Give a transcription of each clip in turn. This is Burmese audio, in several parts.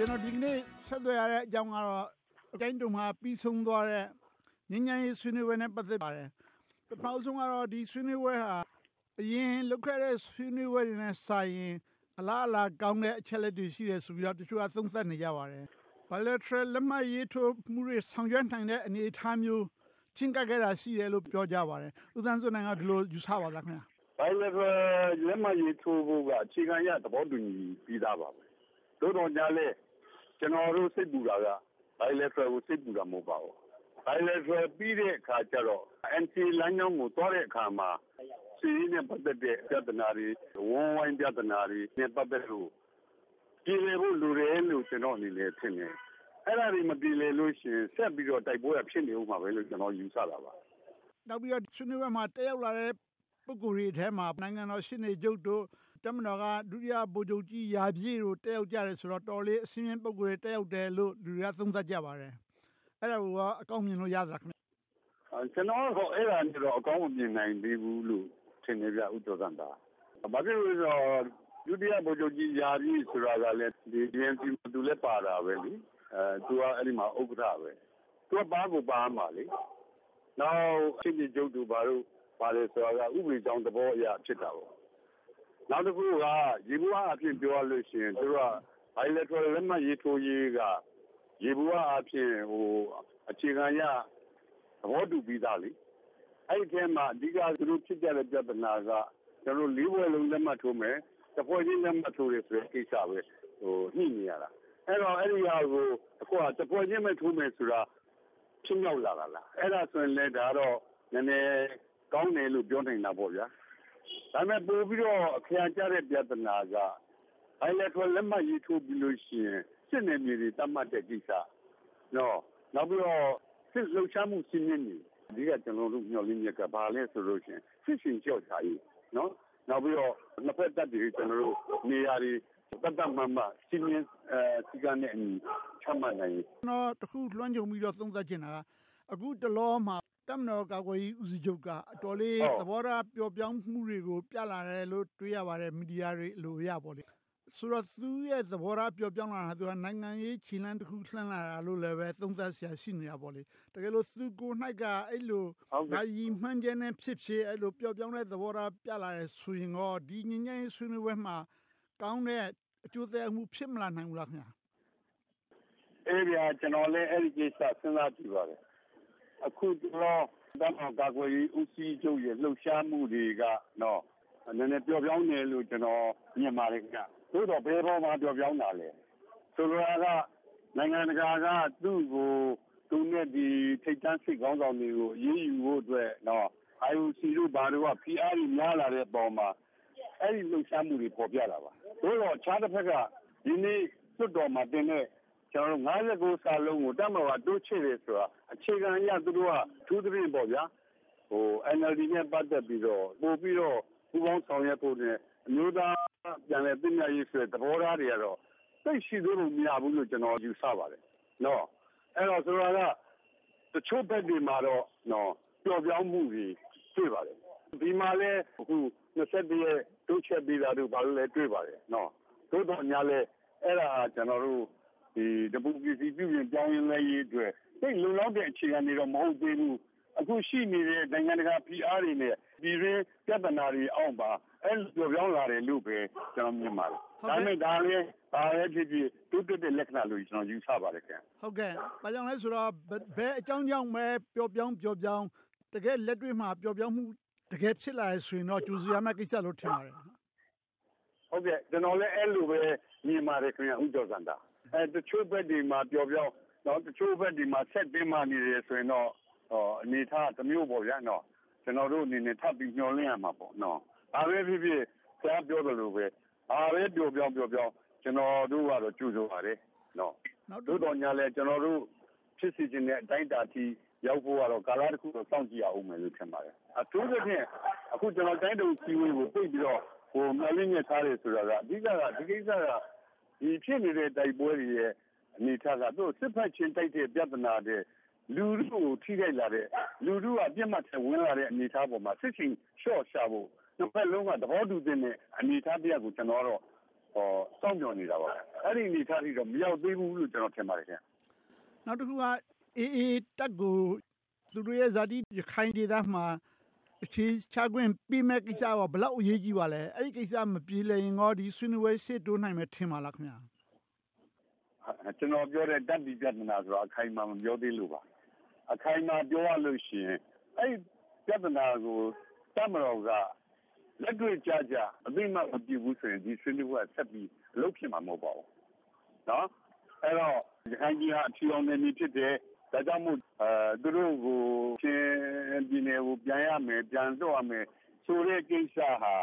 ကျနော် ဒီနေ့ ဆက်သွယ်ရတဲ့အကြောင်းကတော့ကျိုင်းတုံမှာ ပြီးဆုံးသွားတဲ့ ငြိမ်းချမ်းရေးဆွေးနွေးပွဲနဲ့ ပတ်သက်ပါတယ်။ပထမဦးဆုံးကတော့ ဒီဆွေးနွေးပွဲဟာ အရင်လုပ်ခဲ့တဲ့ ဆွေးနွေးပွဲတွေနဲ့စာရင် အလားအလာကောင်းတဲ့ အချက်လက်တွေ ရှိတယ်ဆိုပြီးတော့ တချို့က သုံးသပ်နေကြပါတယ်။ bilateral လက်မှတ်ရေးထိုးမှုတွေ ဆောင်ရွက်နိုင်တဲ့ အနေအထားမျိုး ချဉ်းကပ်ခဲ့တာ ရှိတယ်လို့ ပြောကြပါတယ်။ဦးသန်းစိုးနိုင်က ဒီလိုယူဆပါလားခင်ဗျာ။ bilateral လက်မှတ်ရေးထိုးဖို့က အခြေခံရသဘောတူညီပြီးသားပါပဲ။သို့တော်ညာလဲ ကျနော်တို့ စိတ်ပူတာက bilateral ကို စိတ်ပူတာ မဟုတ်ပါဘူး။ bilateral ပြီးတဲ့အခါကျတော့ NCA လမ်းကြောင်းကို သွားတဲ့အခါမှာ စစ်ရေးနဲ့ ပတ်သက်တဲ့ ပြဿနာတွေ အဝန်းအဝိုင်း ပြဿနာတွေနဲ့ ပတ်သက်လို့ ပြေလည်ဖို့ လိုတယ်လို့ ကျနော့်အနေနဲ့ ထင်တယ်။အဲ့ဒါတွေ မပြေလည်လို့ရှိရင် ဆက်ပြီးတော့ တိုက်ပွဲက ဖြစ်နေဦးမှာပဲလို့ ကျနော် ယူဆတာပါ။နောက်ပြီးတော့ ဆွေးနွေးပွဲမှာ တက်ရောက်လာတဲ့ ပုဂ္ဂိုလ်တွေထဲမှာ နိုင်ငံတော်ရှေ့နေချုပ်တို့ တပ်မတော်က ဒုတိယဗိုလ်ချုပ်ကြီး ရာပြည့်တို့ တက်ရောက်ကြတယ်ဆိုတော့ တော်လေးအစင်းမြင့် ပုဂ္ဂိုလ်တွေ တက်ရောက်တယ်လို့ လူတွေက သုံးသပ်ကြပါတယ်။အဲ့ဒါကအကောင်းမြင်လို့ ရသလားခင်ဗျ။ကျွန်တော်ကအဲ့ဒါနဲ့တော့ အကောင်းမမြင်နိုင်သေးဘူးလို့ ထင်နေပြဥတော်စံတာ။ဘာဖြစ်လို့လဲဆိုတော့ ဒုတိယဗိုလ်ချုပ်ကြီး ရာပြည့်ဆိုတာကလည်းဒီ DNC မှာ သူလည်းပါတာပဲလေ။အဲသူက အဲ့ဒီမှာ ဥက္ကဋ္ဌပဲ။သူက ပါကိုပါမှာလေ။နောက် ရှင်းပြကျုပ်သူဘာလို့ပါလဲဆိုတာက ဥပဒေကြောင့်သဘောအရ ဖြစ်တာပေါ့ နောက်တစ်ခုကရေဘူးအားအဖြစ်ပြောရလို့ရှိရင်သူက bilateral လက်မှတ်ရေးထိုးရေးကရေဘူးအားအဖြစ်ဟိုအခြေခံရသဘောတူပြီးသားလေအဲ့ဒီထဲမှာအဓိကသူတို့ဖြစ်ကြတဲ့ပြဿနာကကျွန်တော်လေးဘွယ်လုံးလက်မှတ်ထိုးမယ်တပွဲချင်းလက်မှတ်ထိုးရဆိုတဲ့ကိစ္စပဲဟိုညှိနေရတာအဲ့တော့အဲ့ဒီဟာကိုအခုကတပွဲချင်းပဲထိုးမယ်ဆိုတာဖြစ်မြောက်လာတာလားအဲ့ဒါဆိုရင်လည်းဒါတော့နည်းနည်းကောင်းတယ်လို့ပြောနိုင်တာပေါ့ဗျာ ဒါပေမဲ့ ပို့ပြီးတော့ အခရာကျတဲ့ ပြဿနာက bilateral လက်မှတ်ရေးထိုးပြီးလို့ရှိရင် စစ်နယ်မြေတွေတတ်မှတ်တဲ့ကိစ္စနော်နောက်ပြီးတော့ စစ်လှုပ်ရှားမှုစီးမြင်နေဒီကကျွန်တော်တို့ညှော်လင်းမြက်က ဘာလဲဆိုလို့ရှိရင် စစ်ရှင်ကြောက်ချာကြီးနော်နောက်ပြီးတော့ နှစ်ဖက်တပ်တွေကျွန်တော်တို့နေရာတွေတတ်တတ်မှမှစီးမြင်အဲစီကနဲ့အညီ ချမှတ်နိုင်ကျွန်တော် တခုလွှမ်းခြုံပြီးတော့ သုံးသပ်ချင်တာက အခုတလောမှာ တပ်မတော်ကာကွယ်ရေးဦးစီးချုပ်က အတော်လေး သဘောထားပျော့ပြောင်းမှုတွေကို ပြလာတယ်လို့ တွေ့ရပါတယ် မီဒီယာတွေလိုရပေါ့လေ ဆိုတော့ သူရဲ့သဘောထား ပျော့ပြောင်းလာတာသူကနိုင်ငံရေးခြေလှမ်းတစ်ခု လှမ်းလာတာလို့လည်းပဲသုံးသပ်ဆရာ ရှိနေတာပေါ့လေ တကယ်လို့ သူကို၌ကအဲ့လိုဒါရီမှန်းကျဲနဲ့ဖြစ်ဖြစ် အဲ့လို ပျော့ပြောင်းတဲ့ သဘောထား ပြလာတယ်ဆိုရင်တော့ဒီညဉ့်ညဉ့်ဆွေးနွေးပွဲမှာ ကောင်းတဲ့အကျိုးသက်ရောက်မှု ဖြစ်မလာနိုင်ဘူးလားခင်ဗျာအေးဗျာကျွန်တော်လည်း အဲ့ဒီကိစ္စ စဉ်းစားကြည့်ပါတယ် အခုတော့တမကာကွယ်ရေးဦးစီးချုပ်ရဲ့လှုပ်ရှားမှုတွေကနော်နည်းနည်းပျော့ပြောင်းနေလို့ကျွန်တော်မြင်ပါတယ်ခင်ဗျ။သို့တော့ဘယ်ပေါ်မှာပျော့ပြောင်းတာလဲ။ဆိုလိုတာကနိုင်ငံတကာကသူ့ကိုသူနဲ့ဒီထိတ်တန်းစစ်ကောင်းဆောင်တွေကိုအရေးယူဖို့အတွက်နော် IOC တို့ဘာတို့က PR ကြီးများလာတဲ့အပေါ်မှာအဲ့ဒီလှုပ်ရှားမှုတွေပေါ်ပြတာပါ။သို့တော့ခြားတစ်ဖက်ကဒီနေ့စွတ်တော်မှာတင်တဲ့ ကျွန်တော်တို့59စာလုံးကိုတက်မတော်က တိုးချဲ့တယ်ဆိုတာ အခြေခံအရ သူတို့ကထူးသဖြင့်ပေါ့ဗျာဟို NLD နဲ့ ပတ်သက်ပြီးတော့ ပို့ပြီးတော့ ပူပေါင်းဆောင်ရွက်ဖို့နဲ့ အမျိုးသားပြန်လည်သိမြတ်ရေးဆိုတဲ့ သဘောထားတွေကတော့ သိရှိသေးလို့မရဘူးလို့ ကျွန်တော်ယူဆပါတယ် နော် အဲ့တော့ ဆိုတော့ကတချို့ဘက်တွေမှာတော့နော်ပျော်ပြောင်းမှုတွေ တွေ့ပါတယ် ဒီမှာလဲအခု21ရက် တိုးချက်ပြီးတာတို့ ဘာလို့လဲတွေ့ပါတယ်နော်သို့တော်ညာလဲအဲ့ဒါ ကျွန်တော်တို့ ဒီဒီမိုကရေစီပြုပြင်ပြောင်းလဲရေးအတွက်သိလုံလောက်တဲ့အခြေအနေတော့မဟုတ်သေးဘူးအခုရှိနေတဲ့နိုင်ငံတကာ PR တွေနဲ့ပြည်ရင်းပြဿနာတွေအောက်ပါအဲ့လိုပြောင်းလာတယ်လို့ပဲကျွန်တော်မြင်ပါတယ်ဒါပေမဲ့ဒါလည်းဘာပဲဖြစ်ဖြစ်တူးတက်တဲ့လက္ခဏာလို့ကျွန်တော်ယူဆပါတယ်ခင်ဟုတ်ကဲ့ဘာကြောင့်လဲဆိုတော့ဘယ်အကြောင်းကြောင့်ပဲပျော်ပြောင်းပျော်ပြောင်းတကယ်လက်တွေ့မှာပျော်ပြောင်းမှုတကယ်ဖြစ်လာရဆိုရင်တော့ကျူစီရမယ့်ကိစ္စလို့ထင်ပါတယ်ဟုတ်ကဲ့ကျွန်တော်လည်းအဲ့လိုပဲမြင်ပါတယ်ခင်ဗျဥကျော်စန္ဒာအဲ တချို့ဘက်တွေမှာပျော်ပြောင်းတော့တချို့ဘက်ဒီမှာဆက်တင်းမှနေတယ်ဆိုရင်တော့အနေထားတစ်မျိုးပေါ့ဗျာနော်ကျွန်တော်တို့အနေနဲ့ထပ်ပြီးညှော်လင့်ရမှာပေါ့နော်ဒါပဲဖြစ်ဖြစ်ဆရာပြောသလိုပဲအားပဲပြောပြောပြောပြောကျွန်တော်တို့ကတော့ကြိုးစိုးပါတယ်နော်တို့တော်ညာလဲကျွန်တော်တို့ဖြစ်စီခြင်းတဲ့အတိုင်းတာထိရောက်ဖို့ကတော့ကာလတစ်ခုတော့စောင့်ကြည့်ရအောင်မယ်လို့ထင်ပါတယ်အထူးသဖြင့်အခုကျွန်တော်တိုင်းတုံစီဝေးကိုပြိတ်ပြီးတော့ဟိုမလင်းနဲ့ထားတယ်ဆိုတာကအဓိကကဒီကိစ္စက ဒီဖြစ်နေတဲ့တိုက်ပွဲတွေရဲ့အနေထားကသူစစ်ဖက်ချင်းတိုက်တဲ့ပြဿနာတဲ့လူထုကိုထိခိုက်လာတဲ့လူထုကအပြစ်မှတ်ထဲဝင်လာတဲ့အနေအထားပေါ်မှာစစ်ချင်းလျှော့ရှာဖို့နှစ်ဖက်လုံးကသဘောတူတဲ့အနေအထားတရားကိုကျွန်တော်တော့စောင့်မျှော်နေတာပါ။အဲဒီအနေအထားထိတော့မရောက်သေးဘူးလို့ကျနော်ထင်ပါတယ်။”နောက်တခုက AA တပ်ကိုသူတို့ရဲ့ဇာတိရခိုင်ဒေသမှာ အခြေချခွင့်ပေးမယ့်ကိစ္စဘယ်လောက်အရေးကြီးပါလဲ။အဲဒီကိစ္စမပြေလည်ရင်ကောဒီဆွေးနွေးပွဲရှေ့တိုးနိုင်မယ်ထင်ပါလားခင်ဗျာ။ကျနော်ပြောတဲ့တပ်တည်ပြဿနာဆိုတာအခိုင်အမာမပြောသေးလို့ပါ။အခိုင်အမာပြောရလို့ရှိရင်အဲဒီပြဿနာကိုတပ်မတော်ကလက်တွေ့ကျကျအသိအမှတ်မပြုဘူးဆိုရင်ဒီဆွေးနွေးပွဲကဆက်ပြီးအလုပ်ဖြစ်မှာမဟုတ်ပါဘူး။အဲဒီတော့ရခိုင်ပြည်ဟာအဖြူရောင်နယ်မြေဖြစ်တယ်။ ဒါကြောင့်မို့ သူတို့ကိုချင်းပြည်နယ်ကို ပြန်ရမယ် ပြန်လွှတ်ရမယ်ဆိုတဲ့ ကိစ္စဟာ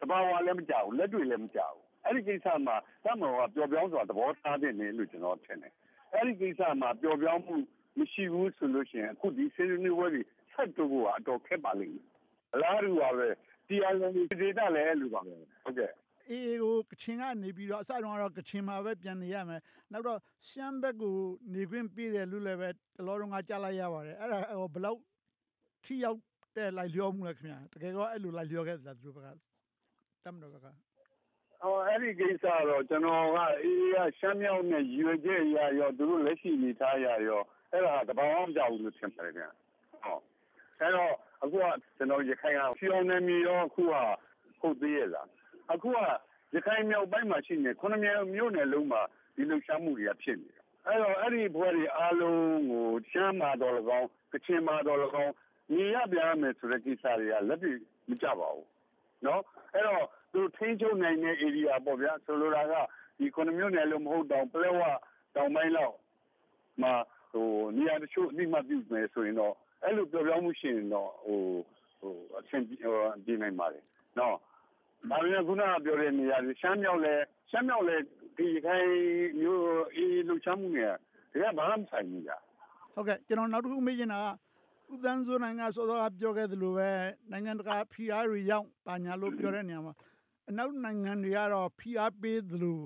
တဘာဝလည်း မကြဘူး လက်တွေ့လည်း မကြဘူး အဲ့ဒီကိစ္စမှာတမတော်က ပျော်ပြောင်းစွာ သဘောထားတဲ့နေလို့ ကျွန်တော်ထင်တယ် အဲ့ဒီကိစ္စမှာ ပျော်ပြောင်းမှု မရှိဘူးဆိုလို့ရှိရင် အခု ဒီစီးရီးနွေးတွေ ဆက်တူဖို့က အတော်ခက်ပါလိမ့်မယ် အလားတူပါပဲတရားလုံးဒေတာလည်း အဲ့လိုပါပဲ ဟုတ်ကဲ့ အေးကိုကချင်ကနေပြီးတော့အစတုန်းကတော့ကချင်မှာပဲပြန်နေရမယ်နောက်တော့ရှမ်းဘက်ကိုနေခွင့်ပြတယ်လို့လည်းပဲတလောတုန်းကကြားလိုက်ရပါတယ်အဲ့ဒါဘယ်လောက်ထိရောက်တဲ့လိုက်လျောမှုလဲခင်ဗျာတကယ်တော့အဲ့လိုလိုက်လျောခဲ့သလားသူတို့ဘက်ကတမ်တော့ကဟောအဲ့ဒီကိစ္စတော့ကျွန်တော်ကအေးရရှမ်းမြောက်နဲ့ရွေချက်ရရောသူတို့လက်ရှိနေထားရရောအဲ့ဒါတဘာမှမကြောက်ဘူးလို့ထင်ပါတယ်ဗျဟောအဲ့တော့အခုကကျွန်တော်ရခိုင်ကဖြောင်းနေပြီတော့အခုကဟုတ်သေးရဲ့လား အခုက ရခိုင်မြောက်ပိုင်းမှာရှိနေတဲ့ ၇ မြို့နယ်လုံးမှာ ဒီလှုပ်ရှားမှုတွေက ဖြစ်နေတာ။အဲဒီတော့ အဲဒီအဖွဲ့တွေအားလုံးကို ရှမ်းမှာသော်လည်းကောင်း၊ကချင်မှာသော်လည်းကောင်း နေရပ်ပြန်ရမယ်ဆိုတဲ့ ကိစ္စတွေက လက်တွေ့မကျပါဘူး။အဲဒီတော့ သူတို့ထိန်းချုပ်နိုင်တဲ့ ဧရိယာပေါ့ဗျာ။ဆိုလိုတာက ၇ မြို့နယ်လို့ မဟုတ်တောင် ပလက်ဝတောင်ပိုင်းလောက်မှာ နေရာတချို့ အသိအမှတ်ပြုမယ်ဆိုရင်တော့ အဲဒီလို ပျော့ပျောင်းမှုရှိရင်တော့ အဆင်ပြေနိုင်ပါတယ်။ ဒါပေမဲ့ ခုနကပြောတဲ့နေရာရှမ်းမြောက်လဲရှမ်းမြောက်လဲဒီခိုင်မျိုးအေးလှချမှုနေတကယ်ဘာမှမဆိုင်ဘူးကြာဟုတ်ကဲ့ကျွန်တော် နောက်တစ်ခုမေးချင်တာက ဦးသန်းစိုးနိုင်ကစောစောက ပြောခဲ့သလိုပဲ နိုင်ငံတကာဖိအားတွေရောက်ပါညာလို့ ပြောတဲ့နေရာမှာ အနောက်နိုင်ငံတွေကတော့ ဖိအားပေးသလို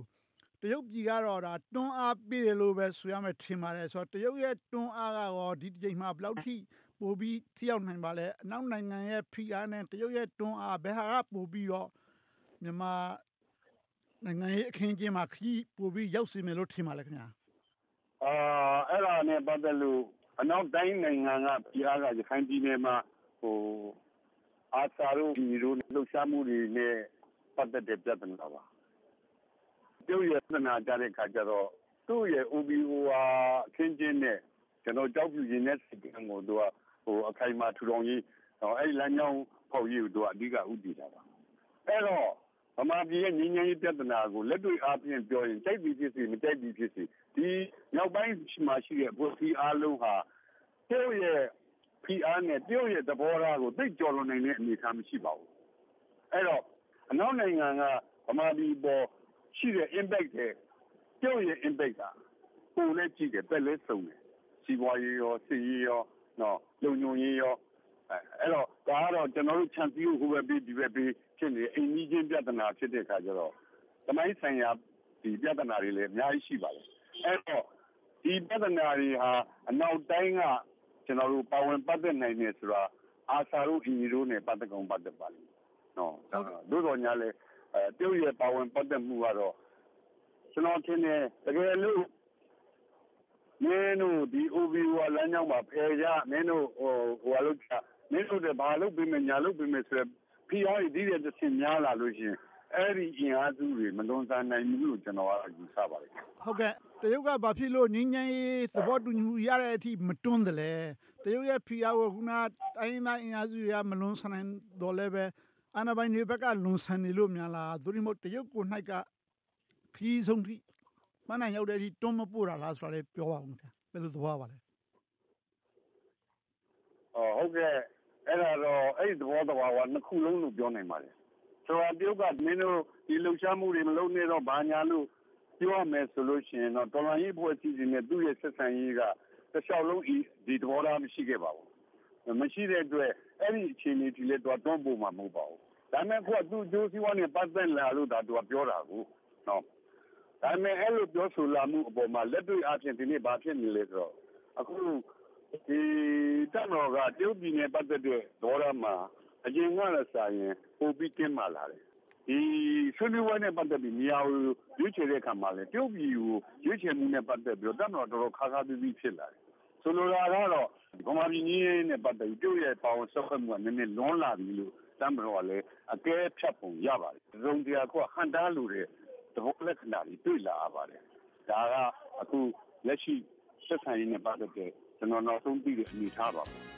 တရုတ်ပြည်ကတော့ဒါတွန်းအားပေးတယ်လို့ပဲ ဆိုရမယ် ထင်ပါတယ်ဆိုတော့တရုတ်ရဲ့ တွန်းအားကရော ဒီတစ်ချိန်မှာ ဘယ်လောက်ထိ ပိုပြီးထိရောက်နိုင်ပါလဲ အနောက်နိုင်ငံရဲ့ ဖိအားနဲ့ တရုတ်ရဲ့ တွန်းအား ဘယ်ဟာက ပိုပြီးတော့ မြန်မာနိုင်ငံရေးအခင်းအကျင်းမှာခီးပိုပြီးရောက်စေမယ်လို့ထင်ပါလဲခင်ဗျာအာအဲ့ဒါနဲ့ပတ်သက်လို့အနောက်တိုင်းနိုင်ငံကဖိအားကရခိုင်ပြည်နယ်မှာဟိုအာစာတို့ဒီလိုလှုပ်ရှားမှုတွေနဲ့ပတ်သက်တဲ့ပြဿနာပါပြုတ်ရပြဿနာကြတဲ့ခါကျတော့သူ့ရဲ့ OBOR အခင်းချင်းနဲ့ကျွန်တော်ကြောက်ပြူရင်တဲ့စိတ်ကံကိုသူကဟိုအခိုင်အမာထူထောင်ရေးအဲ့လမ်းကြောင်းဖောက်ရေးကိုသူကအဓိကဥတည်တာပါအဲ့တော့ ဗမာပြည်ရဲ့ငြိမ်းချမ်းရေးပြဿနာကိုလက်တွေ့အားဖြင့်ပြောရင်ကြိုက်ပြီးဖြစ်စီမကြိုက်ပြီးဖြစ်စီဒီနောက်ပိုင်းမှာရှိတဲ့အဖွဲ့အစည်းအားလုံးဟာတရုတ်ရဲ့ဖိအားနဲ့တရုတ်ရဲ့သဘောထားကိုသိကြော်လွန်နိုင်တဲ့အနေအထားမရှိပါဘူးအဲ့တော့အနောက်နိုင်ငံကဗမာပြည်ပေါ်ရှိတဲ့ impact တွေတရုတ်ရဲ့ impact ကပုံနဲ့ကြည့်တယ်ပက်လဲစုံတယ်စီးပွားရေးရောစစ်ရေးရောနော်လုံခြုံရေးရော အဲ့တော့ဒါကတော့ကျွန်တော်တို့ခြံစည်းကိုဟိုဘက်ပြီးဒီဘက်ပြီးဖြစ်နေအိမ်ကြီးချင်းပြဿနာဖြစ်တဲ့အခါကျတော့တမိုင်းဆိုင်ရာဒီပြဿနာတွေလည်းအများကြီးရှိပါတယ်အဲ့တော့ဒီပြဿနာတွေဟာအနောက်တိုင်းကကျွန်တော်တို့ပါဝင်ပတ်သက်နိုင်နေဆိုတာအာစာတို့အင်ဂျီတို့နဲ့ပတ်သက်ကောင်ပတ်သက်ပါလိမ့်နော်တို့တော်ညာလဲအဲတရုတ်ရဲ့ပါဝင်ပတ်သက်မှုကတော့ကျွန်တော်ထင်တယ်တကယ်လို့မင်းတို့ဒီ OBO လမ်းကြောင်းမှာဖယ်ကြမင်းတို့ဟိုဟိုလုပ်ချ မင်းတို့လည်းဘာလုပ်ပေးမယ်ညာလုပ်ပေးမယ်ဆိုရယ်ဖိအားတွေဒီတဲ့တစ်ဆင့်များလာလို့ရှိရင်အဲ့ဒီအင်အားစုတွေမလွန်ဆန်နိုင်ဘူးလို့ကျွန်တော်ကယူဆပါတယ်ဟုတ်ကဲ့တရုတ်ကဘာဖြစ်လို့ငင်းငင်းရေးသဘောတူညီမှုရတဲ့အထိမတွန်းတယ်လဲတရုတ်ရဲ့ဖိအားကိုခုနတိုင်းသားအင်အားစုတွေကမလွန်ဆန်နိုင်တော့လည်းပဲအာဏာပိုင်တွေဘက်ကလွန်ဆန်နေလို့များလားသို့ဒီမို့တရုတ်ကို၌ကခီးဆုံးထိမနိုင်ရောက်တဲ့အထိတွန်းမပို့တာလားဆိုတာလည်းပြောပါဦးခင်ဗျဘယ်လိုသဘောပါလဲအော်ဟုတ်ကဲ့ အဲ့ဒါတော့ အဲ့ဒီသဘောတဘာဝ နှစ်ခုလုံးလို့ ပြောနိုင်ပါတယ် ဆိုတော့ တရုတ်က မင်းတို့ ဒီလှုပ်ရှားမှုတွေ မလုပ်နေတော့ ဘာညာလို့ ပြောရမယ်ဆိုလို့ရှိရင်တော့ တော်လိုင်းရေးဖွဲ့စည်းခြင်းနဲ့ သူ့ရဲ့ ဆက်ဆံရေးကတစ်လျှောက်လုံး ဒီသဘောထား မရှိခဲ့ပါဘူး မရှိတဲ့အတွက် အဲ့ဒီအခြေအနေဒီလေတော့တွန်းပို့မှာ မဟုတ်ပါဘူး ဒါပေမဲ့ခုက သူ့ဂျိုးစီဝါနဲ့ ပတ်သက်လာလို့ဒါသူက ပြောတာကိုနော်ဒါပေမဲ့ အဲ့လို ပြောဆိုလာမှုအပေါ်မှာ လက်တွေ့အဖြစ်ဒီနေ့ ဘာဖြစ်နေလဲဆိုတော့ အခု ဒီတက်တော်က တရုတ်ပြည်နယ်ပတ်သက်တဲ့ဒေါ်ရမှာ အရင်ကလည်းစာရင် ပိုပြီးကင်းမာလာတယ် ဒီဆွေးနွေးပွဲနဲ့ ပတ်သက်ပြီး နေရာကို ရွေးချယ်တဲ့အခါမှာလည်း တရုတ်ပြည်ကို ရွေးချယ်မှုနဲ့ ပတ်သက်ပြီးတော့ တပ်မတော် တော်တော်ခါးခါးသီးသီးဖြစ်လာတယ် ဆိုလိုတာကတော့ ဗမာပြည်ကြီးနဲ့ ပတ်သက်ပြီး တရုတ်ရဲ့ ပါဝင်ဆွတ်ဖက်မှုက နည်းနည်းလွန်လာပြီလို့တမ်းမတော်ကလည်း အကဲဖြတ်ပုံရပါတယ်။သုံးတရားကဟန်တားလို့တဲ့ သဘောလက္ခဏာတွေ တွေ့လာရပါတယ်။ဒါက အခုလက်ရှိ ဆက်ဆံရေးနဲ့ ပတ်သက်တဲ့ ကျွန်တော်နောက်ဆုံးသိတဲ့အနေအထားပါပဲ။